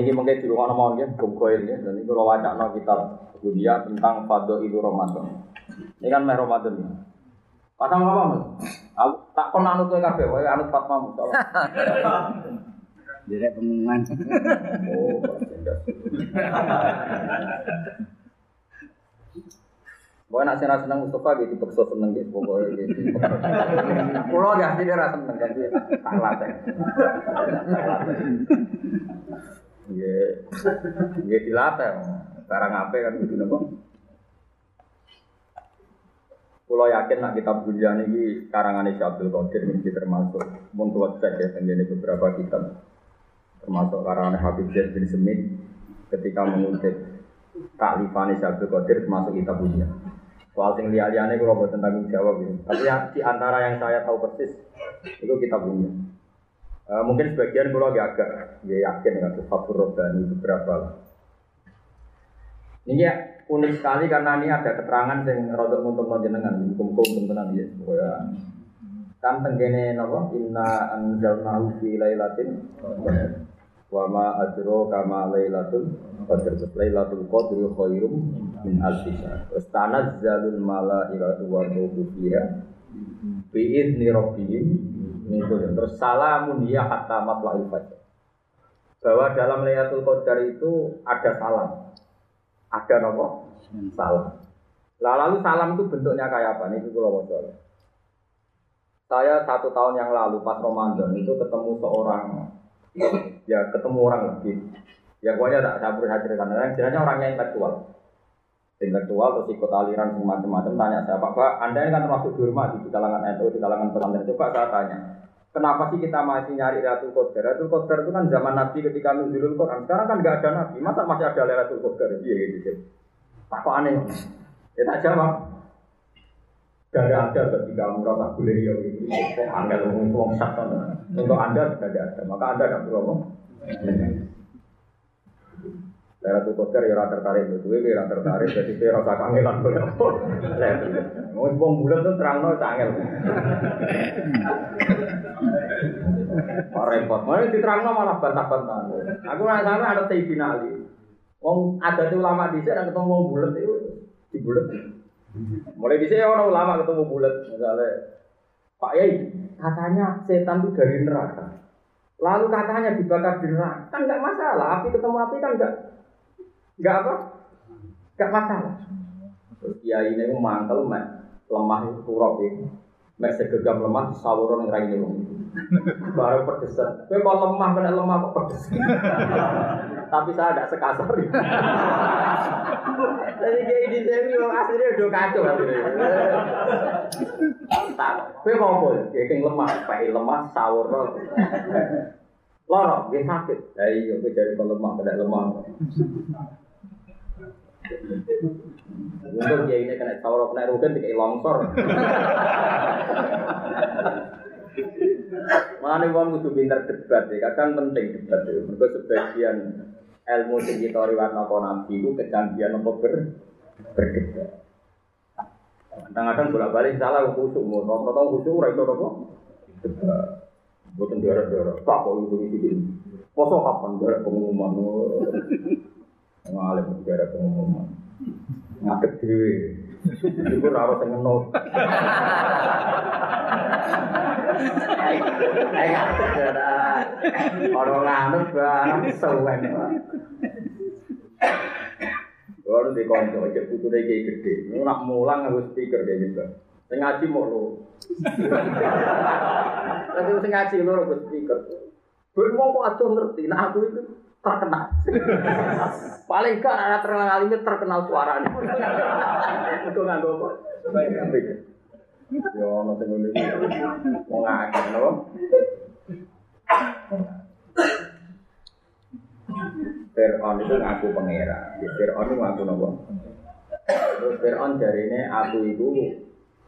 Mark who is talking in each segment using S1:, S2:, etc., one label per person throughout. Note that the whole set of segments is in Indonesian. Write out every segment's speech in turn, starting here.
S1: Niki mungkin di rumah nomor ya, bungkoil ya. Dan itu rawat no kita dunia tentang fado itu Ramadan. Ini kan meh Ramadan ya. Pasang apa mas? Aku tak kon anut kowe kabeh, wae anut Fatma Mustafa.
S2: Direk pengumuman.
S1: Oh. Pokoknya nak senang senang Mustafa gitu, dipaksa seneng gitu, pokoknya gitu. Pulau ya, dia rasa seneng kan dia tak latih. Iya, iya dilatih. Sekarang apa kan gitu nopo. Pulau yakin nak kitab dunia ini karangan Abdul Qadir ini termasuk mun cek ya tenggene beberapa kitab termasuk karangan Habib Zaid bin Semit ketika mengutip taklifan Abdul Qadir termasuk kitab dunia. Soal sing liya-liyane kula boten tanggung jawab ini. Tapi ya, di antara yang saya tahu persis itu kitab dunia. Uh, mungkin sebagian kalau agak agak ya yakin dengan Fathur Robbani beberapa. Ini ya unik sekali karena ini ada keterangan yang rodok untuk jenengan hukum-hukum tenan ya. Ya. Kan tenggene napa inna anzalnahu fi lailatin wa ma adro kama lailatul qadr lailatul qadri khairum min alfi syahr. Terus tanazzalul malaikatu wa ruhu fiha bi idzni rabbihim itu terus salamun ya hatta matla'il fajr. Bahwa dalam Lailatul Qadar itu ada salam. Ada nopo? Salam. Lah lalu salam itu bentuknya kayak apa? Ini kalau mau Saya satu tahun yang lalu pas Ramadan itu ketemu seorang ya ketemu orang lebih ya pokoknya tak beri ceritakan yang jelasnya orangnya intelektual intelektual terus ikut aliran semacam-macam tanya saya pak anda ini kan termasuk rumah di kalangan NU di kalangan pesantren coba saya tanya Kenapa sih kita masih nyari Lailatul Qadar? Lailatul Qadar itu kan zaman Nabi ketika nuzulul Quran. Sekarang kan nggak ada Nabi. Masa masih ada Lailatul Qadar? Iya gitu. Tak kok aneh. Ya tak jawab. Gak ada ketika kamu rasa boleh ya gitu. Angel ngomong ngomong satu. Untuk anda sudah ada. Maka anda tidak perlu ngomong. Lailatul Qadar ya rata tertarik itu, ya rata tertarik. Jadi saya rasa kangenan boleh. Mau ngomong bulan tuh terang no angel. Pak repot, mau diterang malah bantah-bantah. Aku nggak sana ada Sayyidina Ali. Wong ada tuh ulama di sini ketemu wong bulat itu di bulat. Mulai di sini orang ulama ketemu bulat misalnya Pak Yai katanya setan itu dari neraka. Lalu katanya dibakar di neraka kan nggak masalah. Api ketemu api kan nggak nggak apa nggak masalah. Terus Kiai ini mantel lemah itu kurop itu. Mek segegam lemah sawuran yang raine wong. Baru pedesan. Kowe kok lemah kena lemah kok pedes. Tapi saya tidak sekasar. Jadi kayak ini saya ini aslinya udah kacau Tak, kowe mau Ya kayak lemah, pakai lemah sawur Loro, dia sakit. Ya iya, kowe jadi lemah kena lemah. Untuk dia ini kena sawur kena rugen dikai longsor. Mana wong kudu pinter debat ya, kadang penting debat ya. Mereka sebagian ilmu sing kita riwayat napa nabi itu kecanggihan apa ber berdebat. Kadang-kadang bolak-balik salah khusuk, mau nonton tahu khusuk ora iso apa? Debat. Boten daerah-daerah, tak kok iki. Poso kapan daerah pengumuman? Ngalim daerah pengumuman. Ngadeg dhewe. Iku ora sing ngenut. Ayo ngadeg Ora nganut barang suwen. Baru di konco, cek putune kayak gede. Ini nak mulang harus speaker kayak gitu. Sing ngaji mau lo. Tapi sing ngaji lo harus speaker. Ben mau kok aja ngerti. Nah aku itu terkenal. Paling gak ada terkenal ini terkenal suaranya. Itu nggak gue kok. Yo, nanti gue nih mau ngakak loh. Fir'aun itu ngaku pangeran. Fir'aun itu ngaku nopo. Terus Fir'aun dari ini aku itu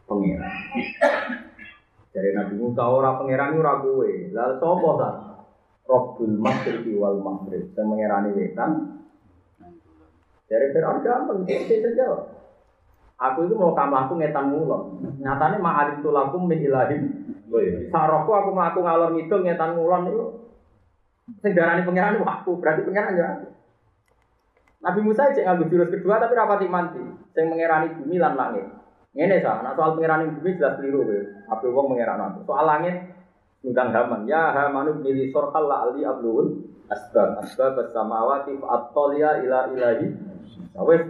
S1: pangeran. Dari Nabi Musa orang pangeran itu ragu Lalu sopo tak? Robbul Masjid wal Maghrib. Yang mengerani wetan. Dari Fir'aun gampang. Dia saja. Aku itu mau kamu aku ngetan mulon. Nyatanya ma'arif tulakum min ilahim. Sarokku aku melaku ngalor ngidul ngetan mulon itu darani pangeran aku, berarti pangeran ya aku. Nabi Musa cek nganggo jurus kedua tapi rapati manti. Sing mengerani bumi lan langit. Ngene sa, nah soal pengerani bumi jelas keliru kowe. Apa wong mengerani Soal langit ngundang Haman. Ya Hamanu milih sorkal la ali ablul asbab asbab samawati at-taliya ila ilahi. Nah, wes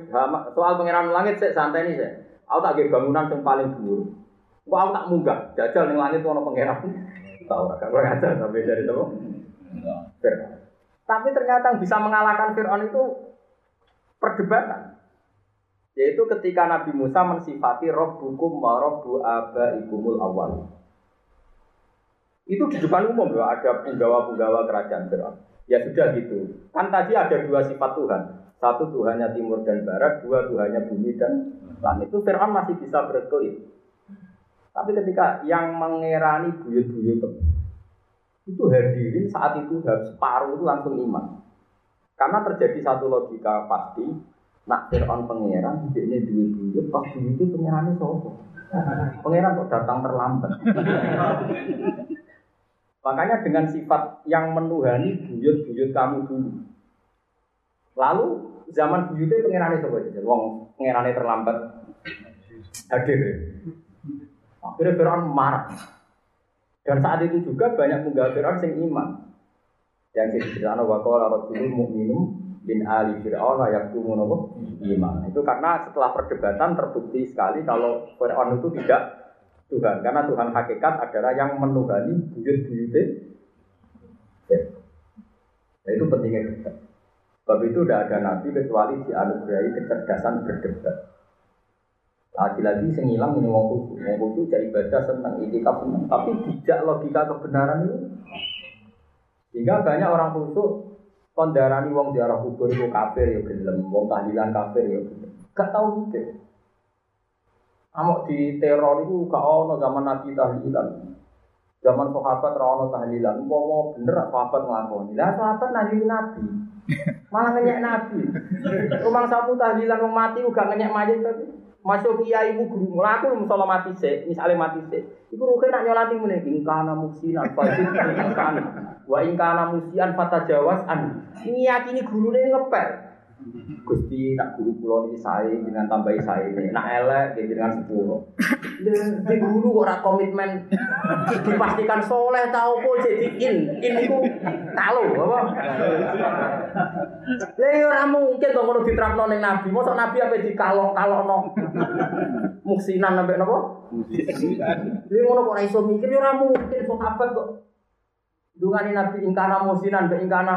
S1: soal pengiran langit sik santai nih sik. Aku tak bangunan yang paling dhuwur. Kok aku tak munggah, jajal ning langit ono pangeran. Tahu ora gak ngajar sampai dari itu. Tapi ternyata yang bisa mengalahkan Fir'aun itu perdebatan. Yaitu ketika Nabi Musa mensifati Rabbukum wa Rabbu abaikumul awal. Itu di depan umum loh, ada penggawa-penggawa kerajaan Fir'aun. Ya sudah gitu. Kan tadi ada dua sifat Tuhan. Satu Tuhannya timur dan barat, dua Tuhannya bumi dan langit. Itu Fir'aun masih bisa berkelit. Tapi ketika yang mengerani buyut-buyut itu hadirin saat itu separuh itu langsung iman. Karena terjadi satu logika pasti, nak Fir'aun pangeran, ini duit, pas duit itu pangerannya sopo. Pangeran kok datang terlambat. Makanya dengan sifat yang menuhani buyut-buyut kamu dulu. Lalu zaman buyutnya pangerannya sopo aja, wong pangerannya terlambat hadir. Akhirnya Fir'aun marah. Dan saat itu juga banyak penggawa Fir'aun yang iman. Yang diceritakan wa qala rajulun mu'minum bin ali fir'aun napa iman. Itu karena setelah perdebatan terbukti sekali kalau Fir'aun itu tidak Tuhan. Karena Tuhan hakikat adalah yang menuhani buyut-buyutnya. Nah, itu pentingnya debat. Sebab itu tidak ada nabi kecuali dianugerahi kecerdasan berdebat. Lagi-lagi sing ilang ini wong khusus, wong khusus jadi senang, itikaf senang, tapi tidak logika kebenaran itu. Sehingga banyak orang khusus kondarani wong ziarah kubur itu kafir ya gelem, wong tahlilan kafir ya gelem. Gak tahu mikir. Amok di teror itu gak ono zaman Nabi tahlilan. Zaman sahabat ra ono tahlilan, mau bener sahabat nglakoni. Lah sahabat nabi Nabi. Malah ngenyek Nabi. Rumah sapu tahlilan wong mati uga ngenyek mayit tapi. Masuk kiai ibu guru ngelaku misalnya mati se, misalnya mati se. Ibu rukin nak nyolati mulai ingkana musinan fajir ingkana, wa ingkana musian fata jawas an. Ini yakini guru ini ngepel. Gusti nak guru pulau ini saya dengan tambahi saya ini, nak elek gitu dengan sepuluh. Di guru orang komitmen dipastikan soleh tahu kok jadi in, in itu tahu apa? Lah ya ora mungkin kok ngono diterapno ning nabi. Mosok nabi apa dikalok-kalokno. Muksinan sampai napa? Lha ngono kok ora iso mikir ya ora mungkin sahabat kok. Dungane nabi ingkana musinan be ingkana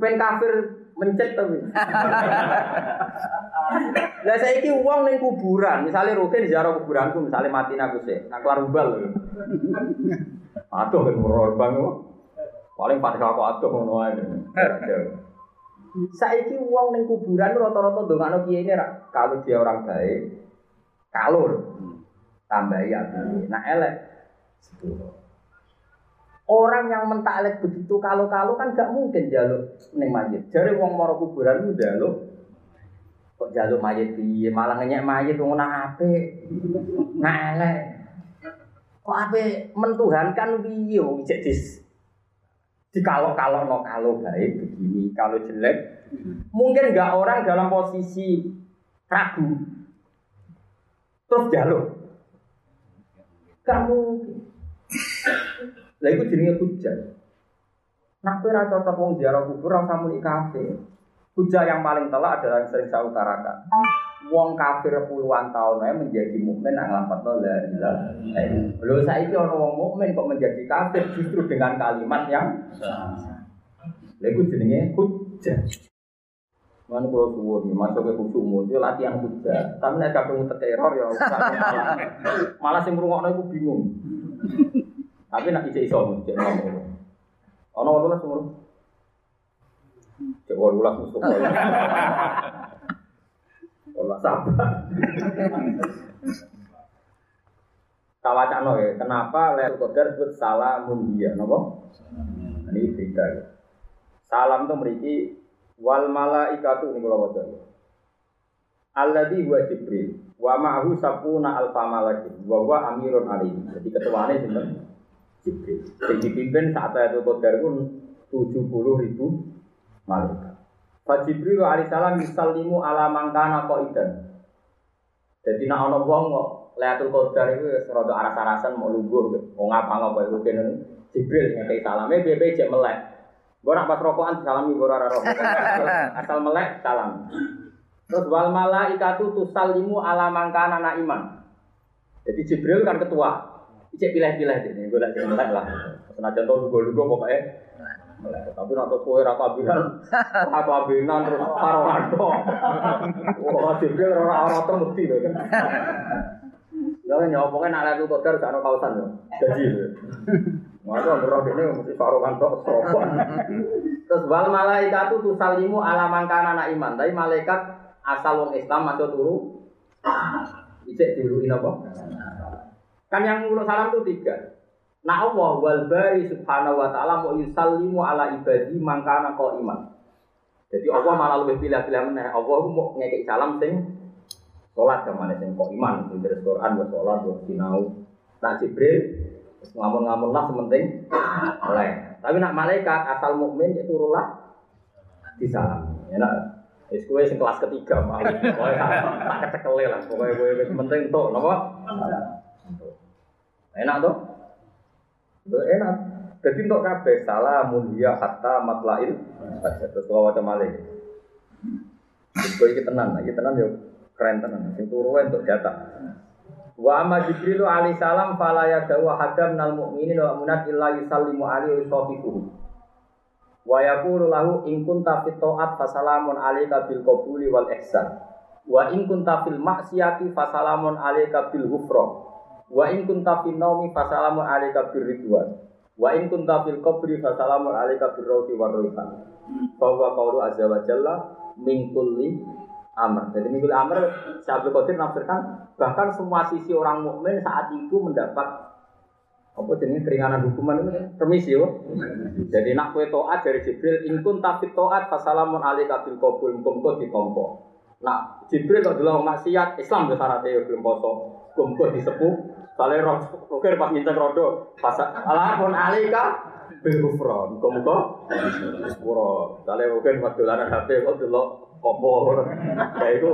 S1: ben kafir mencet tapi. Lah saiki wong ning kuburan, misalnya rugen ziarah kuburanku, misalnya mati aku sih, nak keluar ubal. Aduh kan bang Paling pada aku aduh ngono ae. Saiki uang neng kuburan rata-rata dongakno kiai ini kalau dia orang baik, kalau tambah ya, nah elek Orang yang mentaklek begitu kalau-kalau kan gak mungkin jaluk neng mayit. Jadi uang moro kuburan itu jaluk kok jaluk mayit piye malah ngenyek mayit wong apik. Nah elek. Kok apik mentuhankan piye wong cek dis di kalau kalau no kalau baik begini, kalau jelek mungkin nggak orang dalam posisi ragu terus jalur. Kamu lah itu jenenge hujan. Nak kowe ora cocok wong ziarah kubur ora samuni kafe. Hujah yang paling telak adalah yang sering saya utarakan. Wong kafir puluhan tahun aja menjadi mukmin nang lapat la ilaha illallah. Lho saiki ana wong mukmin kok menjadi kafir justru dengan kalimat yang Lha iku jenenge hujjah. Mana kalau suwun, masuk ke kusumu, itu latihan hujjah. Tapi nek kabeh teror ya malah sing ngrungokno iku bingung. Tapi nak iso cek ngomong. Ono ono lah semua. Cek walulah musuh. Allah sabar. Kawacano ya, kenapa Lailatul Qadar disebut salamun dia, nopo? Ini cerita ya. Salam itu memiliki wal malaikatu ini kalau wajar. Alladhi huwa Jibril wa ma'hu sapuna alfa malakin wa huwa amirun alaihi. Jadi ketuanya sinten? Jibril. Yang dipimpin saat Lailatul Qadar pun 70 ribu malaikat. Fa Jibril alaihissalam yusallimu ala mangkana qaidan. Jadi nak ana wong kok Lailatul Qadar itu rada aras-arasan mau lungguh wong ngapa ngapa iku kene Jibril ngekei salame bebe cek melek. Gue nak pas rokokan salami gue rara. Asal melek salam. Terus wal malaikatu tusallimu ala mangkana na iman. Jadi Jibril kan ketua. Icek pilih-pilih ini, gue lagi melek lah. Senajan tau lugu-lugu pokoknya melek. Tapi nak tuh kue rata binan, rata binan terus karo rado. Wah rara rata mesti loh kan. Ya nyopongnya nak lihat kotor sana kawasan loh. Jadi, maka ngerok ini mesti farokan tok sopan. Terus wal malaikatu tusalimu ala mangkana na iman. Tapi malaikat asal wong Islam masuk turu. Icek diuluin apa? Kan yang ngurus salam itu tiga. Nah Allah wal bari subhanahu wa ta'ala mau yusallimu ala ibadi mangkana kau iman. Jadi Allah malah lebih pilih-pilih meneh. Allah mau ngekek salam sing sholat ke mana sing kok iman. Dari Quran buat sholat buat sinau. Nah Jibril ngamun-ngamun lah sementing oleh. Tapi nak malaikat asal mukmin itu turunlah di salam. Ya nak Wis kowe sing kelas ketiga. Pokoke tak kecekele lah. Pokoke kowe wis penting tuh, napa? Enak? Tuh enak. Jadi untuk kabeh salamun ya hatta matlail. Terus kalau macam malih. Kowe iki tenan, iki tenan yo keren tenan. Sing turu untuk jatah. Wa amma Jibril alaihi salam fala yadau hadam nal mu'minin wa munat illa yusallimu alaihi wa sahbihi. Wa yaqulu lahu in kunta ta'at fasalamun alayka bil qabuli wal ihsan. Wa in kunta fil maksiati fasalamun alayka bil ghufra. Wa in kunta fil naumi fasalamun alayka bir ridwan. Wa in kunta fil qabri fasalamun alayka bir rawti war rayhan. Fa huwa qawlu azza wa jalla min kulli amr. Jadi min kulli amr Syaikhul Qadir nafsirkan bahkan semua sisi orang mukmin saat itu mendapat apa jenis keringanan hukuman itu permisi yo. Jadi nak kue toat dari Jibril ingkun tapi toat fasalamun alika bil kabul kumko ditompo. Nah Jibril kalau dulu maksiat Islam itu syaratnya belum poso kumko disepuh. Soalnya roh roker pas minta rodo fasalamun alika bil kufron kumko sepuro. Soalnya roker pas dolanan HP kok dulu kompo. Kayak itu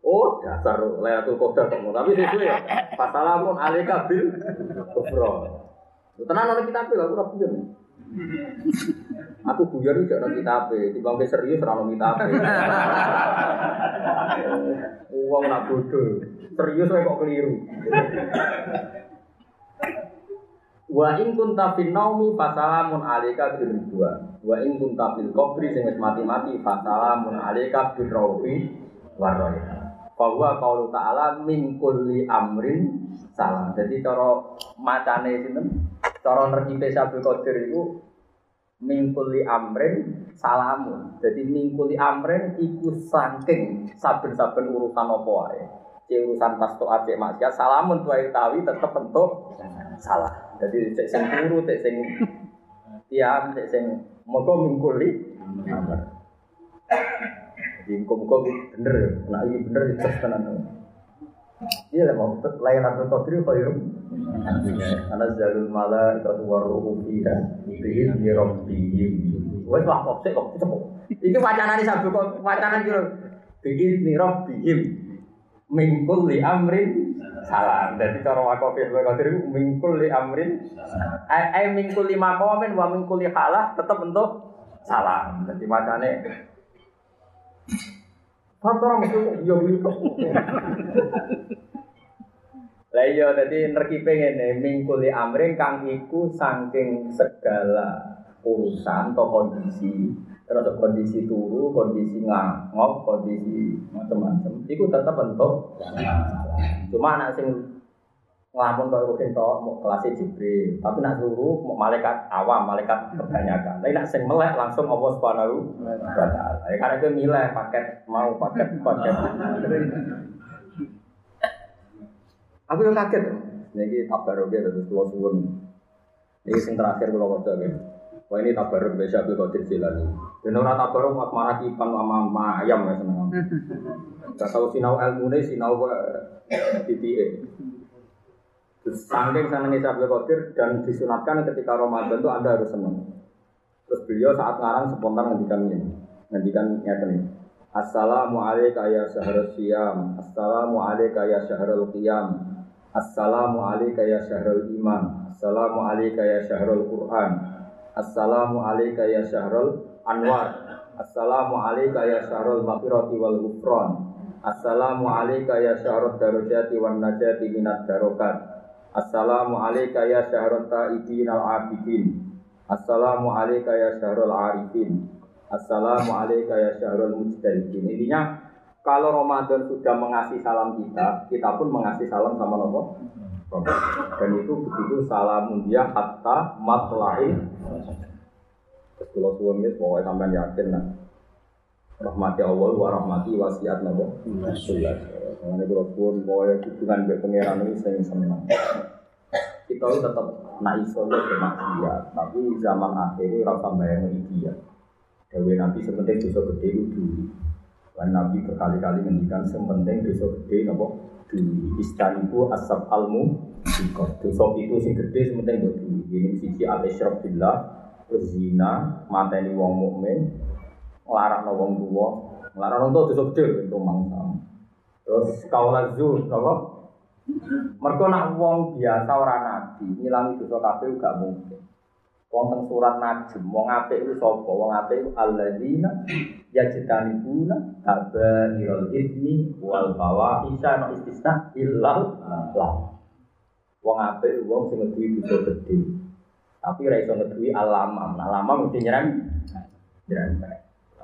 S1: Oh, dasar Lailatul Qadar kamu. Tapi sesuai ya. Fasalamun alika bil kufra. Tenan ana kitab lho, aku ora. Aku buyer iki ana kitab, timbang serius ora ana kitab. Wong nak bodoh. Serius kok keliru. Wa in kunta fil naumi fasalamun alika bil ridwan. Wa in kunta fil qabri sing wis mati-mati fasalamun alika bil rawfi warayha bahwa kalau ta'ala min kulli amrin salam. Jadi cara macane sinten? Cara nerkipe Sabul Qadir itu min kulli amrin salamun. Jadi min kulli amrin iku saking saben-saben urusan apa wae. Cek urusan pas to acek maksiat salamun tuai tawi tetep bentuk salah. Jadi cek sing turu, cek sing tiam, cek sing moga min kulli amrin. Jadi muka bener ya, nah ini bener itu tenan. Iya lah mau tetap layanan Qadri khairum. Karena jalul mala itu waruhu fiha bihi bi rabbihim. Wes lah kok sik kok cepet. Iki wacanane sabu kok wacanan kira bihi bi rabbihim min kulli amrin salam. Jadi cara wakafih wa qadir min kulli amrin ai min kulli maqamin wa min kulli halah tetap bentuk salam. Jadi macane Kantor mesti yo gitu. Lah iya dadi nerkipe ngene mingkuli amring kang iku saking segala urusan atau kondisi terus kondisi turu, kondisi ngangop, kondisi macam-macam. Iku tetap bentuk. Cuma anak sing ngelamun kau rukin toh mau kelas Jibril, tapi nak suruh mau malaikat awam, malaikat kebanyakan. Tapi nak sing melek langsung Allah Subhanahu wa taala. Ya karena itu milih paket mau paket paket. Aku yang kaget. Jadi tabarok ya terus keluar suwun. Ini sing terakhir kalau waca ya. Wah ini tabarok biasa Abdul Qadir Jilani. Dan orang tabarok mak marah kipan sama ayam ya seneng. Gak tahu sinau ilmu nih sinau titik. Saking senangnya Abdul Qadir dan disunatkan ketika Ramadan itu Anda harus senang. Terus beliau saat ngarang spontan ngendikan ini, ngendikan nyata nih. Assalamualaikum ya syahrul siyam Assalamualaikum ya syahrul qiyam Assalamualaikum ya syahrul iman Assalamualaikum ya syahrul Quran Assalamualaikum ya syahrul anwar Assalamualaikum ya syahrul maghfirati wal ghufran Assalamualaikum ya syahrul darajati wan najati minat darokat Assalamualaikum ya syahrul ta'ibin al-abidin Assalamualaikum ya syahrul arifin Assalamualaikum ya syahrul mujtahidin. Intinya kalau Ramadan sudah mengasih salam kita, kita pun mengasih salam sama Nabi. Dan itu begitu salamun dia hatta matlahi. Kalau ini pokoknya sampai yakin nah. Rahmati Allah wa rahmati wasiat Nabi. Mengenai kalau suwun pokoknya hubungan dengan pangeran ini saya senang. Kita tetap nak iso maksiat, tapi zaman akhir ini rasa bayang dia. Dewi Nabi sepenting dosa gede itu dulu. Dan Nabi berkali-kali menghentikan sepenting dosa gede nopo dulu. Istaniku asap almu dosa itu sing gede sepenting buat dulu. Ini sisi al isyraf billah, zina, mateni wong mukmin, ngelarang wong tua, ngelarang wong dosa gede itu mangsa. Terus kaulah zuh, nopo Mereka nak wong biasa orang nabi, ngilangi dosa kabeh gak mungkin. Wonten surat Najm, wong apik iku sapa? Wong apik iku alladzina yajtanibuna kabairul itsmi wal fawahisha no istisna illal lah. Wong apik wong sing ngeduwi dosa gedhe. Tapi ra iso alamam. Alamam mesti nyerem. Nyerem.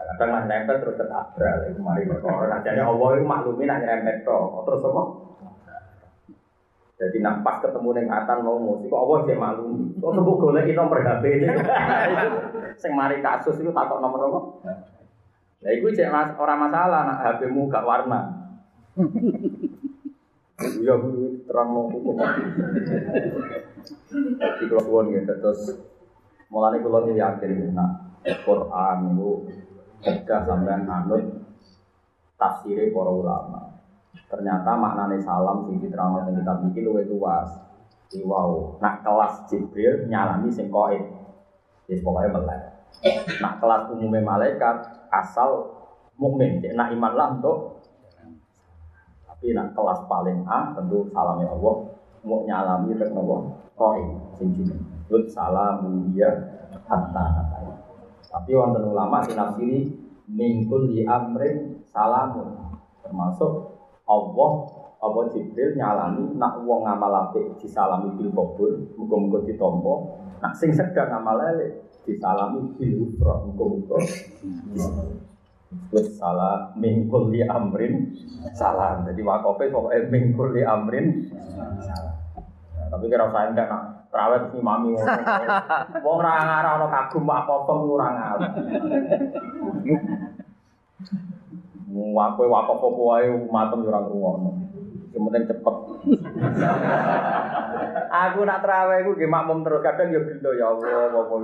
S1: Kadang lah nempel terus ketabrak. Kemarin perkara. Jadi Allah itu maklumi nak nyerempet Terus apa? Jadi nak ketemu dengan atan mau musik, kok Allah dia maklum. Kok temu golek nomor HP ini. Sing mari kasus itu takut nomor apa? Ya itu cek mas, orang masalah nak HP-mu gak warna. Iya terang mau hukum. Di keluar gitu terus mulai kalau yakin nak Quran itu kerja sampai anut tafsirnya para ulama. Ternyata maknanya salam sing diterangkan yang kita bikin luwih luas. Wow, nak kelas Jibril nyalami sing koin. Yes, pokoknya melek. Nak kelas umumnya malaikat asal mukmin, nak iman lah untuk tapi nak kelas paling A tentu salamnya Allah mau nyalami nopo koin sing jeneng. Lut salam dia hatta Tapi wonten ulama sing nafsiri mingkul di amrin salamun termasuk Allah apa Jibril nyalani nak wong ngamal apik disalami bil qabul muga-muga ditampa nak sing sedang ngamal elek disalami bil usra muga-muga Wis salah mingkul li amrin salam. Jadi wakofe pokoknya mingkul li amrin salam. Tapi kira saya enggak nak terawet si mami Wong ora ngarah ana kagum apa-apa ora ngarah. Wakoe wakop apa wae matem yo ora ngrungokno. Sementing cepet. aku nak terawih iku nggih makmum terus kadang yo gelo ya Allah apa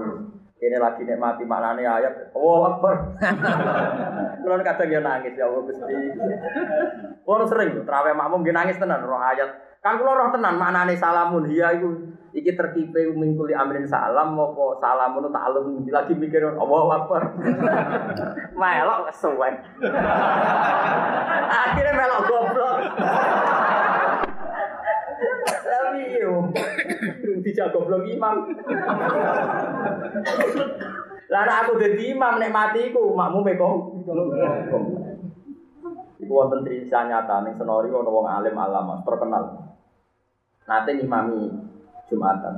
S1: ini lagi nikmati maknane ayat. Oh Akbar. Kulo kadang yo nangis ya Allah Gusti. Kulo sering terawih makmum nggih nangis tenan roh ayat. Kan kulo roh tenan maknane salamun hiya iku iki terkipe mingkuli amrin salam apa salamun ta'alum lagi mikir Allahu Akbar. melok suwen. Akhirnya melok goblok. Tapi yo dijak goblok imam. Lah aku dadi imam nek mati iku makmume kok. Iku wonten cerita nyata ning senori wong alim alama terkenal. Nate ngimami Jumatan.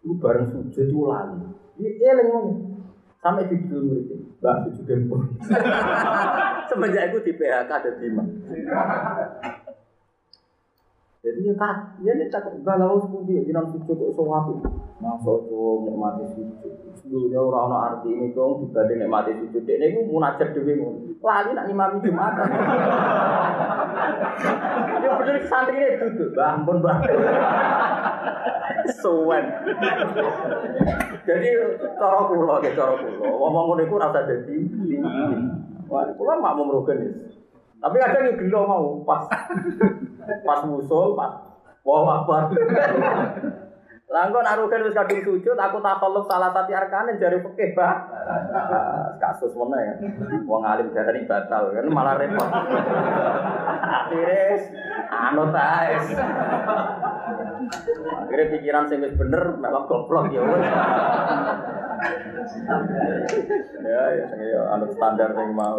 S1: Itu bareng sujud itu lali. Ini eling ngomong. Sampai di dulu murid Mbak sujud dempur. Semenjak itu di PHK ada lima. Jadi ya kak, ya ini tak galau sepundi, jinan sujud kok sewatu. Masuk tuh nikmati sujud. Dulunya orang orang arti ini dong dibanding nikmati sujud. Ini gue munajat dewi Lali nak imami jumatan. Ya bener santri ini duduk, bah ampun bah. Suwen. Jadi cara kula, cara kula, ngomong ngono iku rasa dadi. Wah, kula mak mau merugen Tapi kadang yo gelo mau pas pas musul, pas wah akbar. Lah engko nak rugen wis kadung sujud, aku takalluf salah satu arkane jari fikih, Pak. Kasus mana ya? Wong alim darani batal kan malah repot. Akhirnya anut ae. Akhirnya pikiran sing wis bener malah goblok ya wes. Ya ya sing ya anut standar sing mau.